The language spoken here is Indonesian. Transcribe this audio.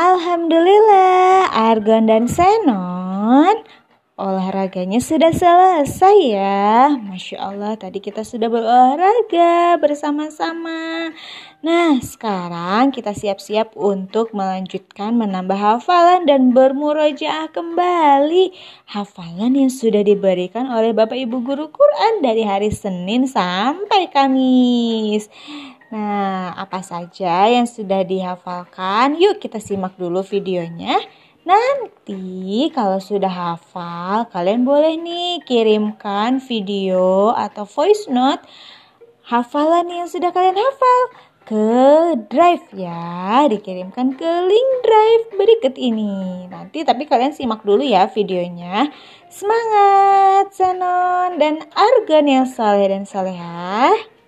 Alhamdulillah, Argon dan Senon olahraganya sudah selesai ya. Masya Allah, tadi kita sudah berolahraga bersama-sama. Nah, sekarang kita siap-siap untuk melanjutkan menambah hafalan dan bermurojaah kembali hafalan yang sudah diberikan oleh Bapak Ibu Guru Quran dari hari Senin sampai Kamis. Nah, apa saja yang sudah dihafalkan? Yuk kita simak dulu videonya. Nanti kalau sudah hafal, kalian boleh nih kirimkan video atau voice note hafalan yang sudah kalian hafal ke drive ya, dikirimkan ke link drive berikut ini. Nanti tapi kalian simak dulu ya videonya. Semangat Sanon dan Argon yang saleh dan salehah.